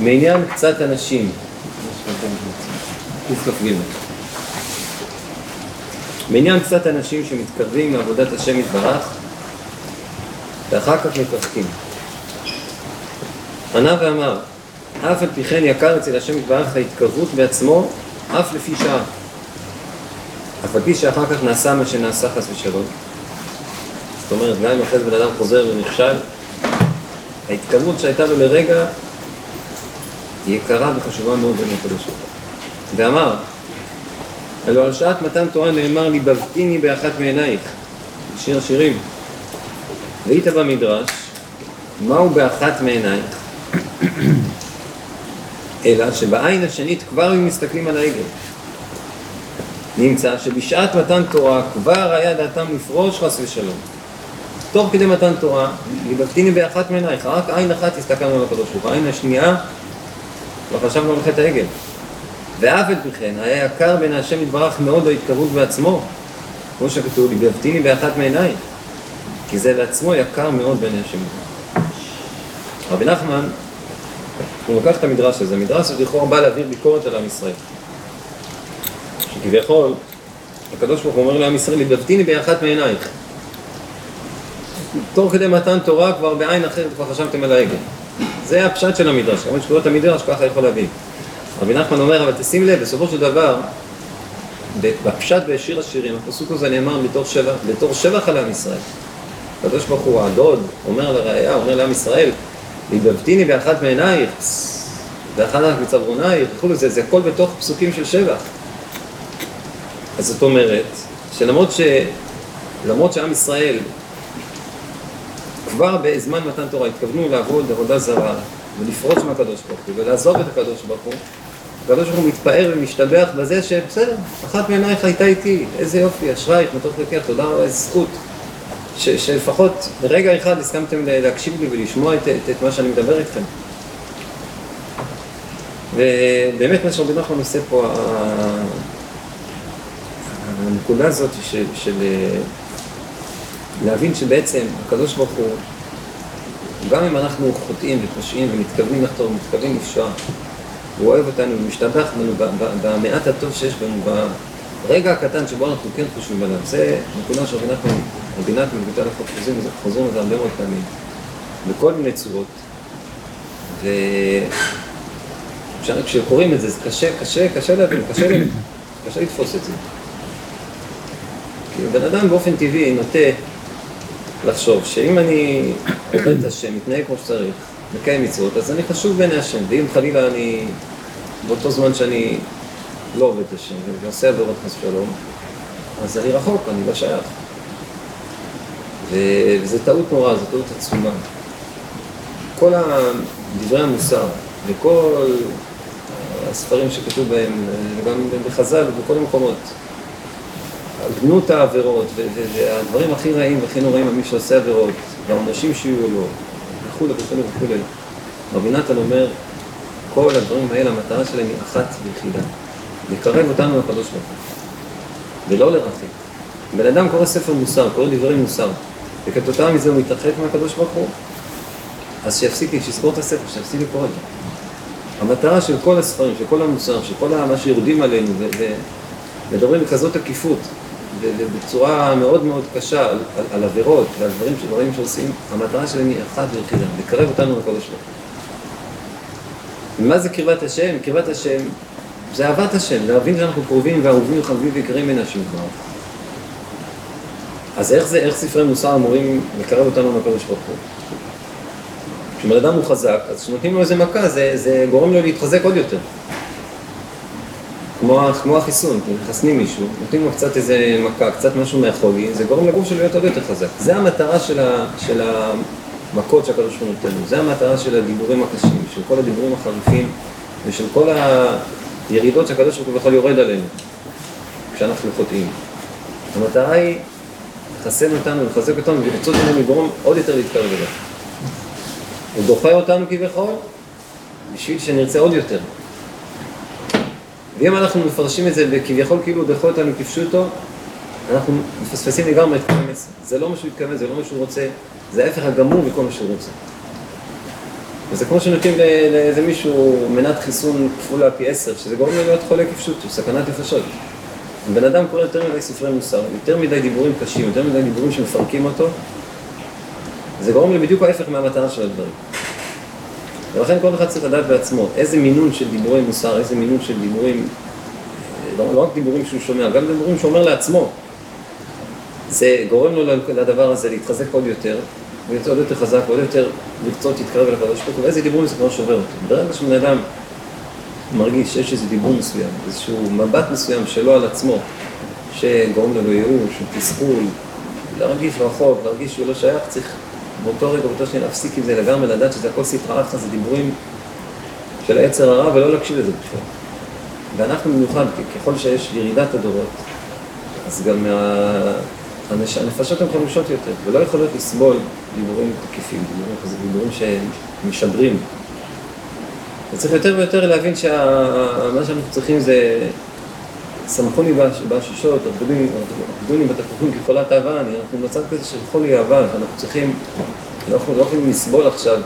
מעניין קצת אנשים, קכ"ג. מעניין קצת אנשים שמתקרבים לעבודת השם יתברך ואחר כך מתרחקים. ענה ואמר, אף על פי כן יקר אצל השם יתברך ההתקרבות בעצמו אף לפי שעה. אף על פי שאחר כך נעשה מה שנעשה חס ושלום. זאת אומרת, גם אם אחרי זה בן אדם חוזר ונכשל, ההתקרבות שהייתה לו לרגע היא יקרה וחשובה מאוד בין הקדוש ברוך ואמר, הלוא על שעת מתן תורה נאמר לי, בבטיני באחת מעינייך, שיר השירים. והיית במדרש, מהו באחת מעינייך? אלא שבעין השנית כבר היו מסתכלים על העגל. נמצא שבשעת מתן תורה כבר היה דעתם לפרוש חס ושלום. תוך כדי מתן תורה, ליבבתיני באחת מעינייך, רק עין אחת הסתכלנו על הקדוש ברוך הוא, העין השנייה חשבנו על חטא העגל. ואף על פי כן, היה יקר בין השם יתברך מאוד ההתקרבות בעצמו, כמו שכתוב, ליבבתיני באחת מעינייך, כי זה לעצמו יקר מאוד בין השם יתברך. רבי נחמן, הוא לקח את המדרש הזה, המדרש הזה לכאורה בא להעביר ביקורת על עם ישראל. שכביכול, הקדוש ברוך הוא אומר לעם ישראל, ליבבתיני באחת מעינייך. תוך כדי מתן תורה כבר בעין אחרת כבר חשבתם על העגל. זה הפשט של המדרש, כמובן שקורא את המדרש ככה יכול להבין. רבי נחמן אומר, אבל תשים לב, בסופו של דבר, בפשט בשיר השירים, הפסוק הזה נאמר בתור שבח, בתור שבח על עם ישראל. הקדוש ברוך הוא הדוד, אומר לראייה, אומר לעם ישראל, ליבבתיני באחת מעינייך, ואחת מצברונייך, וכולי, זה, זה הכל בתוך פסוקים של שבח. אז זאת אומרת, שלמרות ש... למרות שעם ישראל כבר בזמן מתן תורה התכוונו לעבוד עבודה זרה ולפרוץ מהקדוש ברוך הוא ולעזוב את הקדוש ברוך הוא. הקדוש ברוך הוא מתפאר ומשתבח בזה שבסדר, אחת מעינייך הייתה איתי, איזה יופי, אשרייך, מתוך לקח, תודה רבה, איזה זכות. ש, שלפחות ברגע אחד הסכמתם להקשיב לי ולשמוע את, את, את מה שאני מדבר איתכם. ובאמת מה שרבי נחמן עושה פה הנקודה הזאת של, של להבין שבעצם הקדוש ברוך הוא, גם אם אנחנו חוטאים ופושעים ומתכוונים לחתור ומתכוונים לפשוע, הוא אוהב אותנו ומשתבח בנו במעט הטוב שיש בנו, ברגע הקטן שבו אנחנו כן חושבים עליו. זה נקודה שרבי נחמן, בביתה לחוק חוזרים, חוזרים לזה הרבה מאוד פעמים, בכל מיני צורות. וכשקוראים את זה, זה קשה, קשה, קשה להבין, קשה, קשה לתפוס את זה. כי בן אדם באופן טבעי נוטה לחשוב שאם אני עובד את השם, מתנהג כמו שצריך, מקיים מצוות, אז אני חשוב בעיני השם, ואם חלילה אני, באותו זמן שאני לא עובד את השם ועושה עבירות חס ושלום, אז אני רחוק, אני לא שייך. וזו טעות נוראה, זו טעות עצומה. כל דברי המוסר וכל הספרים שכתוב בהם, גם בחז"ל ובכל המקומות, גנות העבירות והדברים הכי רעים והכי נוראים על מי שעושה עבירות והעונשים שיהיו לו וכולי וכולי וכולי. רבי נתן אומר, כל הדברים האלה, המטרה שלהם היא אחת ויחידה, לקרב אותנו לקדוש ברוך הוא, ולא לרחק. בן אדם קורא ספר מוסר, קורא דברי מוסר, וכתוצאה מזה הוא מתרחק מהקדוש ברוך הוא, אז שיפסיק, שיזכור את הספר, שיפסיק לקרוא את זה. המטרה של כל הספרים, של כל המוסר, של כל מה שיורדים עלינו ומדברים בכזאת תקיפות, ובצורה מאוד מאוד קשה על, על, על עבירות ועל דברים, דברים שעושים, המטרה שלהם היא אחת ויחידה, לקרב אותנו לקודש ברוך ומה זה קרבת השם? קרבת השם זה אהבת השם, להבין שאנחנו קרובים ואהובים וחביבים ויקרים מן השם כבר. אז איך זה, איך ספרי מוסר אמורים לקרב אותנו לקודש ברוך הוא? כשבן אדם הוא חזק, אז כשנותנים לו איזה מכה, זה, זה גורם לו להתחזק עוד יותר. כמו, כמו החיסון, מחסנים מישהו, נותנים לו קצת איזה מכה, קצת משהו מהחולי, זה גורם לגוף שלו להיות עוד יותר חזק. זה המטרה של, ה, של המכות שהקדוש ברוך הוא נותן לנו, זה המטרה של הדיבורים הקשים, של כל הדיבורים החריפים ושל כל הירידות שהקדוש ברוך הוא בכלל יורד עלינו כשאנחנו חוטאים. המטרה היא לחסן אותנו, לחזק אותנו ולרצות ממנו לגרום עוד יותר להתקרב אליו. הוא דוחה אותנו כביכול בשביל שנרצה עוד יותר. ואם אנחנו מפרשים את זה וכביכול כאילו דחו אותנו כפשוטו, אנחנו מפספסים לגמרי את כל המסר. זה לא מה שהוא התכוון, זה לא מה שהוא רוצה, זה ההפך הגמור מכל מה שהוא רוצה. וזה כמו שנותנים לאיזה מישהו מנת חיסון כפולה פי עשר, שזה גורם לו להיות חולה כפשוט, הוא סכנת נפשות. בן אדם קורא יותר מדי ספרי מוסר, יותר מדי דיבורים קשים, יותר מדי דיבורים שמפרקים אותו, זה גורם לי בדיוק ההפך מהמטרה של הדברים. ולכן כל אחד צריך לדעת בעצמו איזה מינון של דיבורי מוסר, איזה מינון של דיבורים, לא, לא רק דיבורים שהוא שומע, גם דיבורים שהוא אומר לעצמו. זה גורם לו לדבר הזה להתחזק עוד יותר, ולהיות עוד יותר חזק, עוד יותר לרצות להתקרב אל ברוך הוא, ואיזה דיבורים זה כבר שובר אותו. ברגע שבן אדם מרגיש שיש איזה דיבור מסוים, איזשהו מבט מסוים שלו על עצמו, שגורם לו לייאוש, תסכול, להרגיש רחוק, להרגיש שהוא לא שייך, צריך באותו רגע, באותו שניה להפסיק עם זה לגמרי, לדעת שזה הכל סטרה אחת, זה דיבורים של היצר הרע, ולא להקשיב לזה בכלל. ואנחנו במיוחד, ככל שיש ירידת הדורות, אז גם מה... הנפשות הן חמושות יותר, ולא יכולות לסבול דיבורים תקיפים, דיבורים דיבורים שמשדרים. וצריך יותר ויותר להבין שמה שאנחנו צריכים זה שמחוני באשישות, עבדוני בתפוחים כחולת אהבה, אנחנו במצב כזה של חולי אהבה, אנחנו צריכים, אנחנו לא יכולים לסבול עכשיו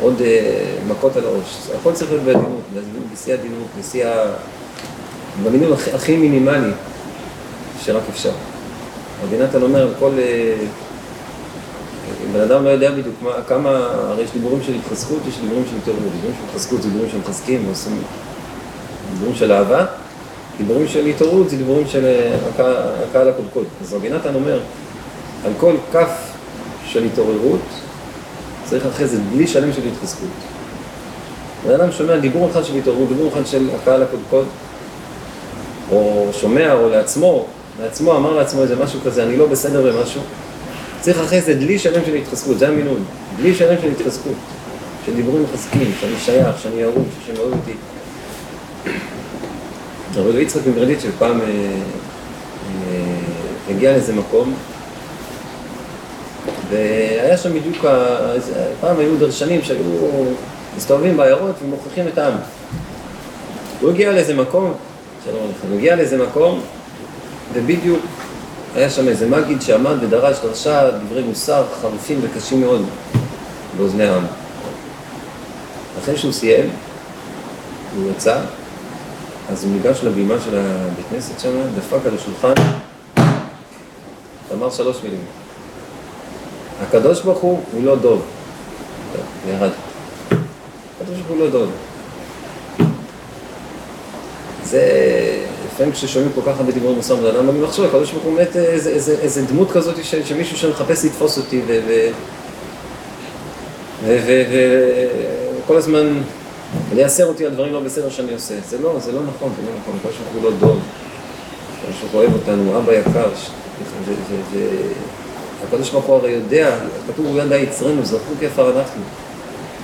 עוד אה, מכות על הראש. הכל צריך להיות בעדינות, בשיא העדינות, בשיא ה... במינון הכי מינימלי שרק אפשר. רבי נתן אומר כל... אה, בן אדם לא יודע בדיוק מה, כמה, הרי יש דיבורים של התחזקות, יש דיבורים של התעוררות. דיבורים של התחזקות זה דיבורים שמחזקים ועושים דיבורים של אהבה. דיבורים של התעוררות זה דיבורים של אה, הקהל הקודקוד. אז רבי נתן אומר, על כל כף של התעוררות צריך אחרי זה בלי שלם של התחזקות. בן אדם שומע דיבור אחד של התעוררות, דיבור אחד של הקהל הקודקוד, או שומע, או לעצמו, לעצמו אמר לעצמו איזה משהו כזה, אני לא בסדר במשהו, צריך אחרי זה דלי שלם של התחזקות, זה המינון, דלי שלם של התחזקות, של דיבורים מחזקים, שאני שייך, שאני אהוב, שאני אוהב אותי. רבי יצחק מברדיצ'ב פעם אה, אה, הגיע לאיזה מקום, והיה שם בדיוק, פעם היו דרשנים שהיו מסתובבים בעיירות ומוכיחים את העם. הוא הגיע לאיזה מקום, שלום עליכם, הוא הגיע לאיזה מקום, ובדיוק היה שם איזה מגיד שעמד ודרש דרשה דברי מוסר חרופים וקשים מאוד באוזני העם. אחרי שהוא סיים, הוא יצא, אז הוא ניגש לבימה של הבית כנסת שם, דפק על השולחן, אמר שלוש מילים. הקדוש ברוך הוא, הוא לא דוב. וירד. הקדוש ברוך הוא לא דוב. זה, לפעמים כששומעים כל כך הרבה דיבורי מוסר בן אני מחשוב, הקדוש ברוך הוא באמת איזה, איזה, איזה דמות כזאת ש, שמישהו שמחפש לתפוס אותי וכל הזמן לייסר אותי על דברים לא בסדר שאני עושה. זה לא, זה לא נכון, זה לא נכון, הקדוש ברוך הוא לא דוב. הקדוש ברוך הוא אוהב אותנו, אבא יקר, הקדוש ברוך הוא הרי יודע, כתוב הוא ידע יצרנו, זכו כפר אנחנו.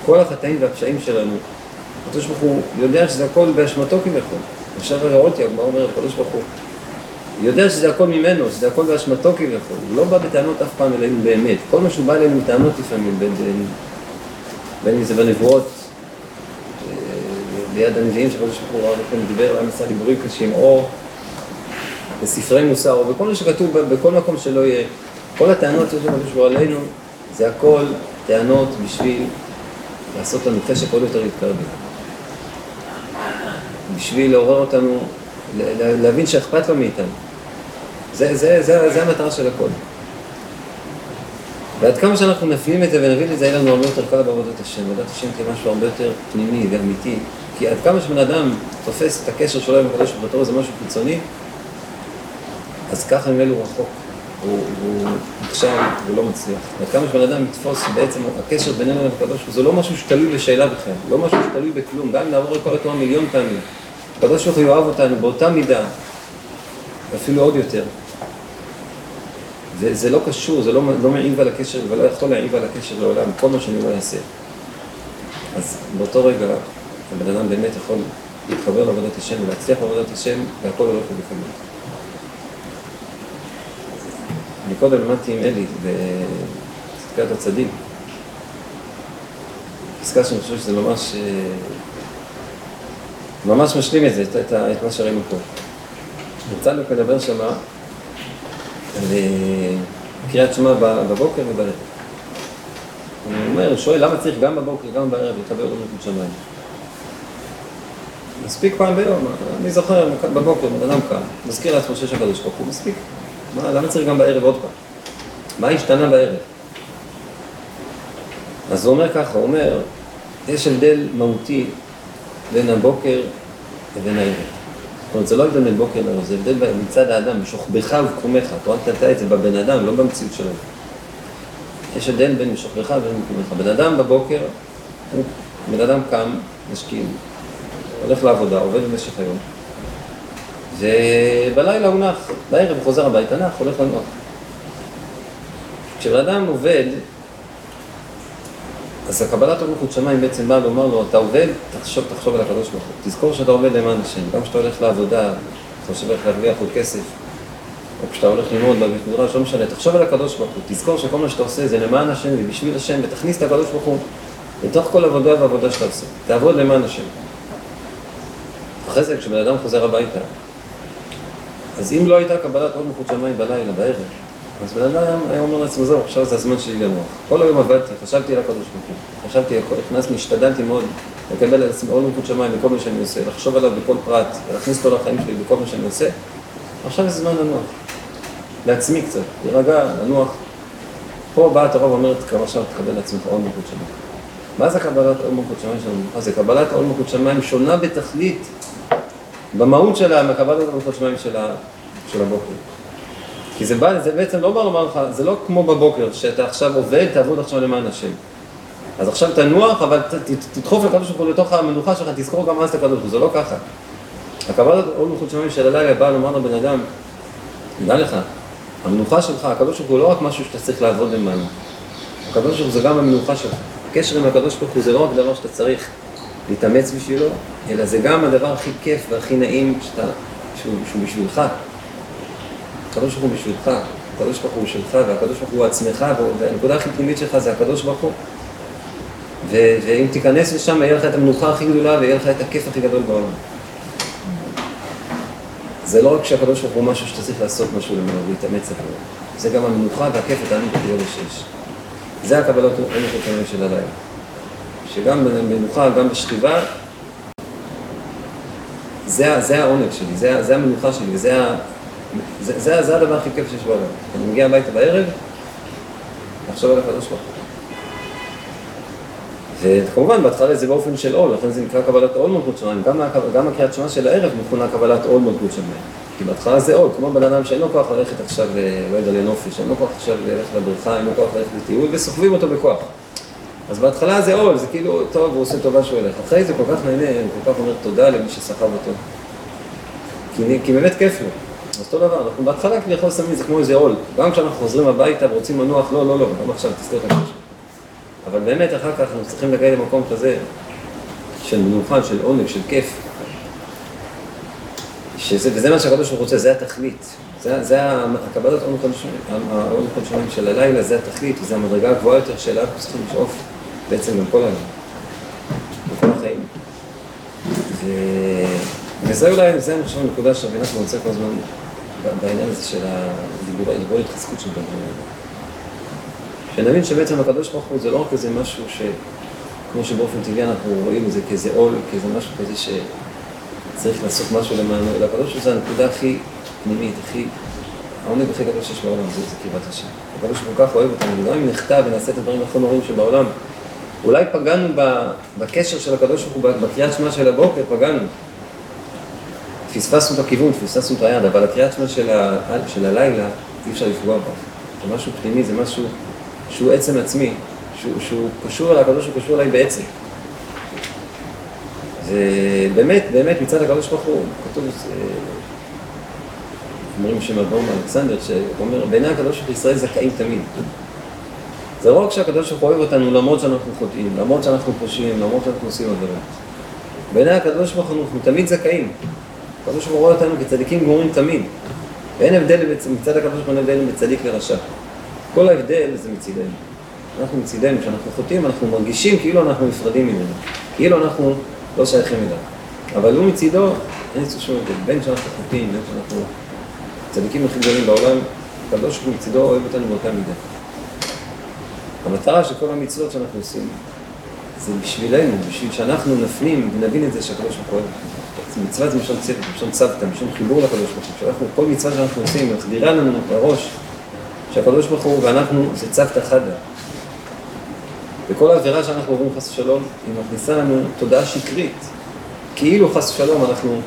כל החטאים והפשעים שלנו, הקדוש ברוך הוא יודע שזה הכל באשמתו כביכול. עכשיו הרי רוטיאג, מה אומר הקדוש ברוך הוא? יודע שזה הכל ממנו, שזה הכל באשמתו כביכול. הוא לא בא בטענות אף פעם אלינו באמת. כל מה שהוא בא אלינו בטענות לפעמים, בין אם זה בנבואות, ליד הנביאים שקדוש ברוך הוא לכם דיבר, היה מסע דיבורים קשים, או בספרי מוסר, או בכל מה שכתוב, בכל מקום שלא יהיה. כל הטענות שיש ברוך הוא עלינו, זה הכל טענות בשביל לעשות לנו חשק עוד יותר להתקרב. בשביל לעורר אותנו, להבין שאכפת לו מאיתנו. זה, זה, זה, זה המטרה של הכל. ועד כמה שאנחנו נפנים את זה ונבין את זה, יהיה לנו הרבה יותר קל בעבודת השם. עבודת השם כמשהו הרבה יותר פנימי ואמיתי. כי עד כמה שבן אדם תופס את הקשר שלו עם הקדוש ברוך הוא זה משהו חיצוני, אז ככה ממילא הוא רחוק. הוא, הוא נכשל ולא מצליח. עד כמה שבן אדם יתפוס בעצם הקשר בינינו לבין הקדוש ברוך הוא, זה לא משהו שתלוי בשאלה בכלל, לא משהו שתלוי בכלום. גם אם נעבור את כל התורה מיליון פעמים, הקדוש ברוך הוא יאהב אותנו באותה מידה, ואפילו עוד יותר. זה, זה לא קשור, זה לא, לא מעיב על הקשר, ולא יכול להעיב על הקשר לעולם, כל מה שאני לא אעשה. אז באותו רגע, הבן אדם באמת יכול להתחבר לעבודת השם ולהצליח בעבודת השם, והכל הולך ובקלות. אני קודם למדתי עם אלי בצדקת הצדיק, פסקה שאני חושב שזה ממש, ממש משלים את זה, את, את, את מה שראינו פה. יצא לו לדבר שמה על קריאת שמע בבוקר ובערב. אומר, הוא שואל למה צריך גם בבוקר, גם בערב לקבל עוד מלכות שמיים. מספיק פעם ביום, אני זוכר, בבוקר, בן אדם קם, מזכיר לעצמו שיש הקדוש ברוך הוא, מספיק. מה, למה צריך גם בערב עוד פעם? מה השתנה בערב? אז הוא אומר ככה, הוא אומר, יש הבדל מהותי בין הבוקר לבין הערב. זאת אומרת, זה לא הבדל בין בוקר לערב, זה הבדל מצד האדם, בשוכבך ובקומך. התורה נתתה את זה בבן אדם, לא במציאות שלנו. יש הבדל בין משוכבך ובין בקומך. בן אדם בבוקר, בן אדם קם, משקיעים, הולך לעבודה, עובד במשך היום, ובלילה הוא נח, בערב הוא חוזר הביתה, נח, הולך לנוח. כשבן אדם עובד, אז הקבלת המלכות שמיים בעצם באה לומר לו, אתה עובד, תחשוב, תחשוב על הקדוש ברוך הוא. תזכור שאתה עובד למען השם. גם כשאתה הולך לעבודה, אתה חושב איך להרוויח עוד כסף, או כשאתה הולך ללמוד בבית מדרש, לא משנה, תחשוב על הקדוש ברוך הוא. תזכור שכל מה שאתה עושה זה למען השם ובשביל השם, ותכניס את הקדוש ברוך הוא לתוך כל עבודה ועבודה שאתה עושה. תעבוד למען השם. זה, כשבן אדם חוזר הביתה, אז אם לא הייתה קבלת עוד מלכות שמיים בלילה, בערב, אז בן אדם היה אומר לעצמו, זהו, עכשיו זה הזמן שלי לנוח. כל היום עבדתי, חשבתי על הקדוש ברוך הוא. חשבתי, הכנסתי, השתדלתי מאוד לקבל על עצמי עוד מלכות שמיים בכל מה שאני עושה, לחשוב עליו בכל פרט, להכניס אותו לחיים שלי בכל מה שאני עושה. עכשיו זה זמן לנוח. לעצמי קצת, להירגע, לנוח. פה באה התורה ואומרת, כבר עכשיו תקבל לעצמך עוד מלכות שמיים. מה זה קבלת עוד מלכות שמיים של המלוכה? זה קבלת עוד מלכות שמיים שונה בתכלית, במהות שלה, מקבלת עוד מלכות שמיים של הבוקר. כי זה, בא, זה בעצם לא בא לומר לך, זה לא כמו בבוקר, שאתה עכשיו עובד, תעבוד עכשיו למען השם. אז עכשיו תנוח, אבל ת, ת, תדחוף לקדוש ברוך הוא לתוך המנוחה שלך, תזכור גם אז את הקדוש ברוך הוא, זה לא ככה. הקבלת עוד מלכות שמיים של הלילה באה לומר לבן אדם, דע לך, המנוחה שלך, הקדוש ברוך הוא לא רק משהו שאתה צריך לעבוד למענו. הקדוש ברוך הוא זה גם המנוחה שלך. הקשר עם הקדוש ברוך הוא זה לא רק דבר שאתה צריך להתאמץ בשבילו, אלא זה גם הדבר הכי כיף והכי נעים שאתה, שהוא, שהוא בשבילך. הקדוש ברוך הוא בשבילך, הקדוש ברוך הוא בשבילך, והקדוש ברוך הוא עצמך, והנקודה הכי פנימית שלך זה הקדוש ברוך הוא. ו- ואם תיכנס לשם, יהיה לך את המנוחה הכי גדולה ויהיה לך את הכיף הכי גדול בעולם. זה לא רק שהקדוש ברוך הוא משהו שאתה צריך לעשות משהו למעלה, להתאמץ עליו. זה גם המנוחה והכיף והתענוג הכי גדול שיש. זה הקבלות המלכות של הלילה. שגם במנוחה, גם בשכיבה, זה, זה העונג שלי, זה, זה המנוחה שלי, וזה זה, זה, זה הדבר הכי כיף שיש בעולם. אני מגיע הביתה בערב, לחשוב על הקדוש ברוך וכמובן, בהתחלה זה באופן של עול, לכן זה נקרא קבלת עול מלכות שמיים. גם, גם הקריאת שמע של הערב מכונה קבלת עול מלכות שמיים. כי בהתחלה זה עול, כמו בן אדם שאין לו כוח ללכת עכשיו, לא יודע, לנופש, אין לו כוח עכשיו ללכת לבריכה, אין לו כוח ללכת לטיול, וסוחבים אותו בכוח. אז בהתחלה זה עול, זה כאילו, טוב, הוא עושה טובה שהוא הולך. אחרי זה כל כך נהנה, הוא כל כך אומר תודה למי שסחב אותו. כי, כי באמת כיף לו. אז אותו דבר, אנחנו בהתחלה כביכול שמים זה כמו איזה עול. גם כשאנחנו חוזרים הביתה ורוצים לנוח, לא, לא, לא, גם עכשיו, תזכור את הקשר. אבל באמת אחר כך אנחנו צריכים להגיע למקום כזה של מנוחה, של עונג, של כיף. שזה, וזה מה שהקדוש ברוך הוא רוצה, זה התכלית. זה, זה הקבלת עונג חודשיים של הלילה, זה התכלית, וזה המדרגה הגבוהה יותר שאליו צריכים לשאוף בעצם גם כל היום, בכל החיים. וזה אולי, זה אני חושב הנקודה שרבי נחמן רוצה כל הזמן בעניין הזה של הדיבור, דיבור התחזקות של האלה. שנבין שבעצם הקדוש ברוך הוא זה לא רק איזה משהו ש... כמו שבאופן טבעי אנחנו רואים את זה כאיזה עול, כאיזה משהו כזה שצריך לעשות משהו למענו, אלא הקדוש ברוך הוא זה הנקודה הכי פנימית, הכי... העונג הכי גדול שיש בעולם, זה, קרבת השם. הקדוש ברוך הוא כל כך אוהב אותנו, וגם אם נחטא ונעשה את הדברים הכי נוראים שבעולם, אולי פגענו בקשר של הקדוש ברוך הוא, בקריאת שמע של הבוקר, פגענו. פספסנו את הכיוון, פספסנו את היד, אבל הקריאת שמע של, ה... של הלילה, אי אפשר לפגוע בה. זה משהו פנימי, זה משהו שהוא עצם עצמי, שהוא, שהוא קשור אל הקדוש, הוא קשור אליי בעצם. ובאמת, באמת, מצד הקדוש ברוך הוא, כתוב, אומרים שם אברהם אלכסנדר, שאומר, בעיני הקדוש ברוך ישראל זכאים תמיד. זה לא רק שהקדוש ברוך הוא אוהב אותנו למרות שאנחנו חוטאים, למרות שאנחנו פושעים, למרות שאנחנו עושים עבירות. בעיני הקדוש ברוך הוא אנחנו תמיד זכאים. הקדוש ברוך הוא רואה אותנו כצדיקים גמורים תמיד. ואין הבדל מצד הקדוש ברוך הוא הבדל בין צדיק לרשע. כל ההבדל זה מצידנו. אנחנו מצידנו, כשאנחנו חוטאים, אנחנו מרגישים כאילו אנחנו נפרדים ממנו. כאילו אנחנו לא שייכים אליו. אבל הוא מצידו, אין שום הבדל. בין שאנחנו חוטאים, בין שאנחנו צדיקים הכי גדולים בעולם, הקדוש ברוך הוא מצידו אוהב אותנו באותה מידה. המטרה של כל המצוות שאנחנו עושים זה בשבילנו, בשביל שאנחנו נפנים ונבין את זה שהקדוש ברוך הוא מצווה זה מלשון צוות, מלשון צוותא, מלשון חיבור לקדוש ברוך הוא. שאנחנו, כל מצווה שאנחנו עושים, מחדירה לנו בראש שהקדוש ברוך הוא ואנחנו זה צוותא חדא. וכל העבירה שאנחנו עוברים חס ושלום, היא מכניסה לנו תודעה שקרית. כאילו חס ושלום אנחנו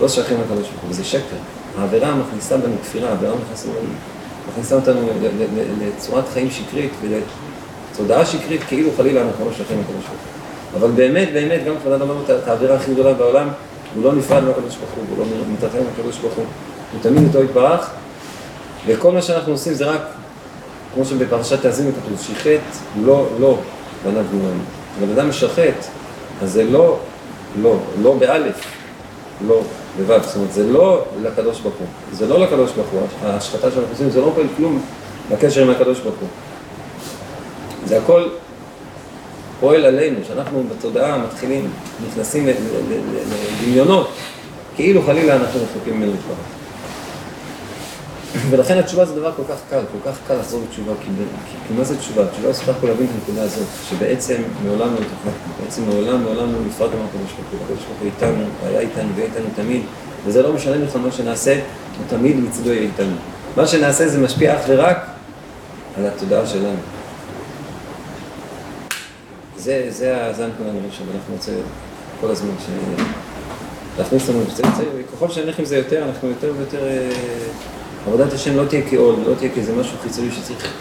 לא שייכים לקדוש ברוך הוא, וזה שקר. העבירה מכניסה בנו כפירה, העבירה מכניסה, מכניסה אותנו לצורת חיים שקרית ולתודעה שקרית, כאילו חלילה אנחנו לא שייכים לקדוש ברוך הוא. אבל באמת, באמת, גם כבוד אדם אומר את העבירה הכי גדולה בעולם, הוא לא נפרד מהקדוש ברוך הוא, הוא לא מתרחב מהקדוש ברוך הוא, הוא תמיד איתו יתברך, וכל מה שאנחנו עושים זה רק, כמו שבפרשת תאזינו כתוב, שיחט, לא, לא, בניו גמרנו. בן אדם משחט, אז זה לא, לא, לא באלף, לא, בו', זאת אומרת, זה לא לקדוש ברוך הוא, זה לא לקדוש ברוך הוא, ההשחטה שאנחנו עושים זה לא פועל כלום בקשר עם הקדוש ברוך הוא. זה הכל פועל עלינו, שאנחנו בתודעה מתחילים, נכנסים לדמיונות, כאילו חלילה אנחנו רחוקים ממנו כבר. ולכן התשובה זה דבר כל כך קל, כל כך קל לחזור לתשובה, כי, כי, מה זה תשובה? תשובה זה סך הכל להבין את הנקודה הזאת, שבעצם מעולם לא התרחקנו, בעצם מעולם, מעולם לא נפרדנו מהקדוש ברוך הוא, הקדוש ברוך הוא איתנו, היה איתנו ויהיה איתנו תמיד, וזה לא משנה לך מה שנעשה, הוא תמיד מצדו יהיה איתנו. מה שנעשה זה משפיע אך ורק על התודעה שלנו. זה, זה, זה הנקודה נראה שאנחנו רוצים כל הזמן ש... להכניס לנו את זה, וככל שנלך עם זה יותר, אנחנו יותר ויותר... אה, עבודת השם לא תהיה כעול, לא תהיה כאיזה משהו חיצוני שצריך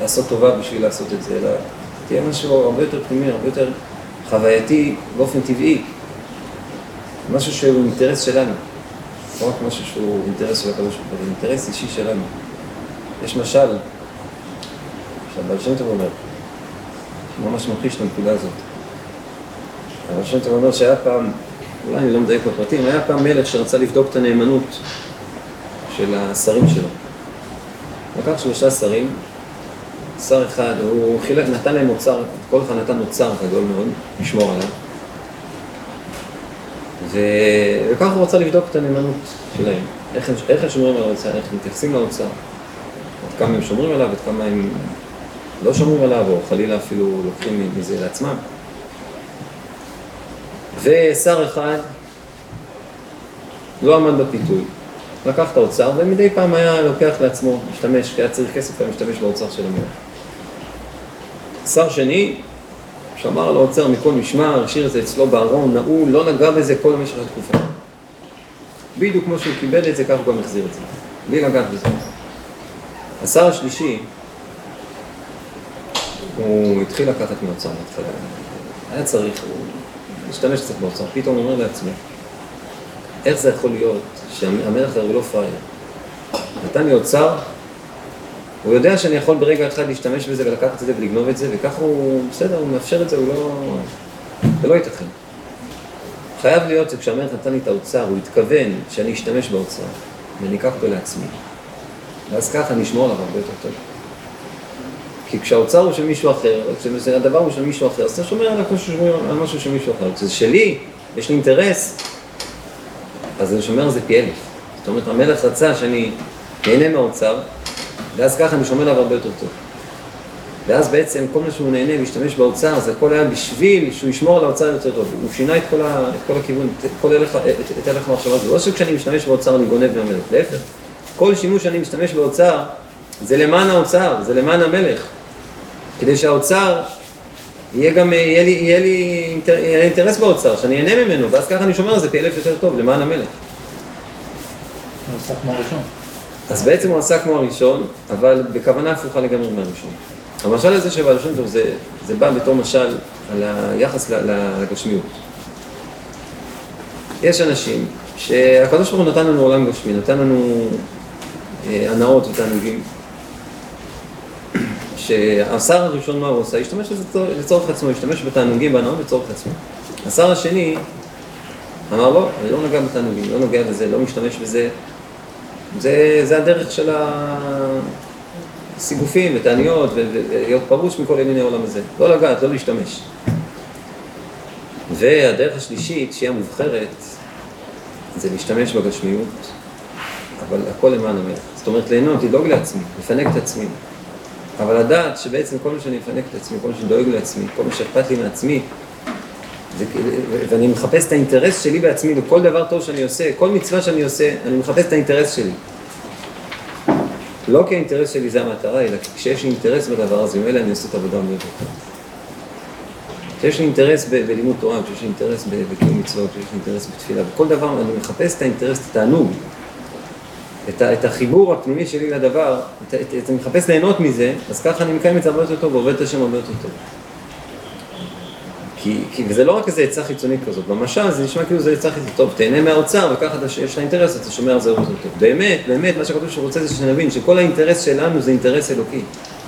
לעשות טובה בשביל לעשות את זה, אלא תהיה משהו הרבה יותר פנימי, הרבה יותר חווייתי באופן טבעי. משהו שהוא אינטרס שלנו, לא רק משהו שהוא אינטרס של הקדוש ברוך הוא, אינטרס אישי שלנו. יש משל, שהבעל שם טוב אומר, ממש ממחיש את הנקודה הזאת. הבעל שם אומר שהיה פעם, אולי אני לא מדייק בפרטים, היה פעם מלך שרצה לבדוק את הנאמנות של השרים שלו. לקח שלושה שרים, שר אחד, הוא חילק, נתן להם אוצר, כל אחד נתן אוצר גדול מאוד, לשמור עליו. וככה הוא רצה לבדוק את הנאמנות שלהם, איך, איך הם שומרים על האוצר, איך מתייחסים לאוצר, עד כמה הם שומרים עליו, עד כמה הם לא שומרים עליו, או חלילה אפילו לוקחים מזה לעצמם. ושר אחד לא עמד בפיתוי, לקח את האוצר, ומדי פעם היה לוקח לעצמו, משתמש, כי היה צריך כסף, היה משתמש באוצר של המלך. שר שני, שמר על האוצר מכל משמר, השאיר את זה אצלו בארון, נעול, לא נגע בזה כל במשך התקופה. בדיוק כמו שהוא קיבל את זה, כך הוא גם החזיר את זה, בלי לגעת בזה. השר השלישי, הוא התחיל לקחת מאוצר מההתחלה. היה צריך, הוא השתמש קצת באוצר, פתאום הוא אומר לעצמו, איך זה יכול להיות שהמלך הרי לא פראייר. נתן לי אוצר, הוא יודע שאני יכול ברגע אחד להשתמש בזה ולקחת את זה ולגנוב את זה, וככה הוא, בסדר, הוא מאפשר את זה, הוא לא... זה לא ייתכן. חייב להיות שכשהמלך נתן לי את האוצר, הוא התכוון שאני אשתמש באוצר, ואני אקח אותו לעצמי. ואז ככה אני אשמור עליו הרבה יותר טוב. כי כשהאוצר הוא של מישהו אחר, כשהדבר הוא של מישהו אחר, אז אתה שומר על משהו של מישהו אחר. כשזה שלי, יש לי אינטרס, אז אני שומר על זה פי אלף. זאת אומרת, המלך רצה שאני נהנה מהאוצר, ואז ככה אני שומר עליו הרבה יותר טוב. ואז בעצם כל מה שהוא נהנה להשתמש באוצר, זה הכל היה בשביל שהוא ישמור על האוצר יותר טוב. הוא שינה את כל, ה, את כל הכיוון, את כל הלך, את הלך המחשבה הזו. לא שכשאני משתמש באוצר אני גונב מהמלך, להפך. כל שימוש שאני משתמש באוצר, זה למען האוצר, זה למען המלך. כדי שהאוצר יהיה גם, יהיה לי, יהיה לי אינטר, יהיה אינטרס באוצר, שאני אהנה ממנו, ואז ככה אני שומר על זה פי אלף יותר טוב, למען המלך. הראשון. אז בעצם הוא עשה כמו הראשון, אבל בכוונה הפוכה לגמרי מהראשון. המשל הזה של שם טוב, זה, זה בא בתור משל על היחס לגשמיות. יש אנשים שהקדוש ברוך הוא נתן לנו עולם גשמי, נתן לנו אה, הנאות ותענוגים, שהשר הראשון מה הוא עושה? השתמש בזה לצורך עצמו, השתמש בתענוגים בהנאות לצורך עצמו. השר השני אמר לו, אני לא נוגע בתענוגים, לא נוגע בזה, לא משתמש בזה. זה, זה הדרך של הסיגופים ותעניות ולהיות פרוש מכל ענייני העולם הזה. לא לגעת, לא להשתמש. והדרך השלישית, שהיא המובחרת, זה להשתמש בגשמיות, אבל הכל למען המלך. זאת אומרת, ליהנות, לדאוג לעצמי, לפנק את עצמי. אבל לדעת שבעצם כל מה שאני מפנק את עצמי, כל מה שאני דואג לעצמי, כל מה שאכפת לי מעצמי, ואני מחפש את האינטרס שלי בעצמי לכל דבר טוב שאני עושה, כל מצווה שאני עושה, אני מחפש את האינטרס שלי. לא כי האינטרס שלי זה המטרה, אלא כשיש לי אינטרס בדבר הזה, ממילא אני עושה את העבודה טוב. כשיש לי אינטרס ב- בלימוד תורה, כשיש לי אינטרס בקיום מצוות, כשיש לי אינטרס בתפילה, בכל דבר אני מחפש את האינטרס, את התענוג, את, את החיבור הפנימי שלי לדבר, את, את, מחפש ליהנות מזה, אז ככה אני מקיים את זה הרבה יותר טוב, ועובד את השם הרבה יותר טוב. כי, כי וזה לא רק איזה עצה חיצונית כזאת, במשל זה נשמע כאילו זה עצה חיצונית, טוב, תהנה מהאוצר וככה אתה, יש לך אינטרס, אתה שומע על זה יותר טוב. באמת, באמת, מה שהכתוב שהוא רוצה זה שנבין שכל האינטרס שלנו זה אינטרס אלוקי.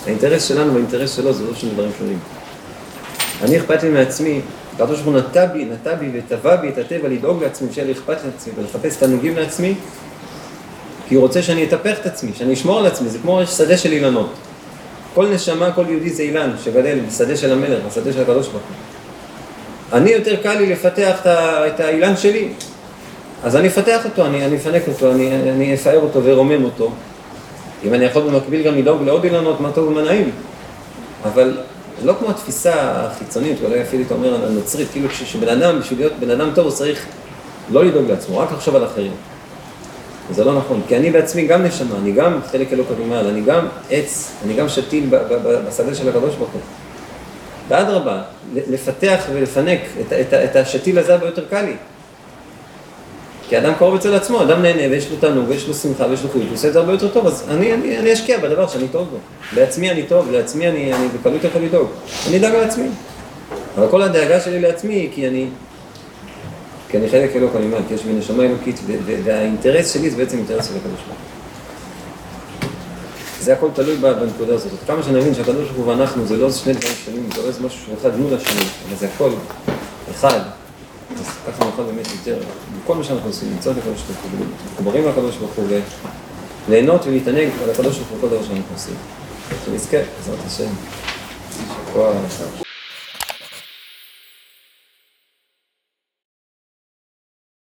האינטרס שלנו והאינטרס שלו זה לא שני דברים שונים. אני אכפת לי מעצמי, הקדוש ברוך הוא נטע בי, נטע בי וטבע בי את הטבע לדאוג לעצמי, שיהיה לי אכפת לעצמי ולחפש תענוגים לעצמי, כי הוא רוצה שאני אטפח את עצמי, שאני אשמור על עצמי, זה כמו שדה של אילנות. כל נשמה, כל יהודי זה אילן שגדל בשדה של המלך, בשדה של הקדוש ברוך הוא. אני יותר קל לי לפתח את האילן שלי, אז אני אפתח אותו, אני, אני אפנק אותו, אני, אני אפאר אותו וארומם אותו. אם אני יכול במקביל גם לדאוג לעוד אילנות, מה טוב ומה נעים. אבל לא כמו התפיסה החיצונית, ואולי אפילו אתה אומר הנוצרית, כאילו שבן אדם, בשביל להיות בן אדם טוב, הוא צריך לא לדאוג לעצמו, רק לחשוב על אחרים. זה לא נכון, כי אני בעצמי גם נשמה, אני גם חלק אלוקא ממעל, אני גם עץ, אני גם שתיל בשדה של הקדוש ברוך הוא. ואדרבה, לפתח ולפנק את, את, את השתיל הזה הרבה יותר קל לי. כי אדם קרוב אצל עצמו, אדם נהנה ויש לו תענוג ויש לו שמחה ויש לו חיות, הוא עושה את זה הרבה יותר טוב, אז אני, אני, אני אשקיע בדבר שאני טוב בו. לעצמי אני טוב, לעצמי אני, אני בקלות יכול לדאוג. אני אדאג לעצמי. אבל כל הדאגה שלי לעצמי היא כי אני, כי אני חלק אלוק ממעל, כי יש בי נשמה אלוקית, והאינטרס שלי זה בעצם אינטרס של הקדוש ברוך הוא. זה הכל תלוי בנקודה הזאת. כמה שנבין שהקדוש ברוך הוא ואנחנו זה לא שני דברים שונים, זה לא איזה משהו שהוא אחד מול השני, אלא זה הכל אחד. אז ככה נוכל באמת יותר, בכל מה שאנחנו עושים, למצוא את הקדוש ברוך הוא, מחוברים לקדוש ברוך הוא, וליהנות ולהתענג על הקדוש ברוך הוא כל דבר שאנחנו עושים. שנזכה, בעזרת השם.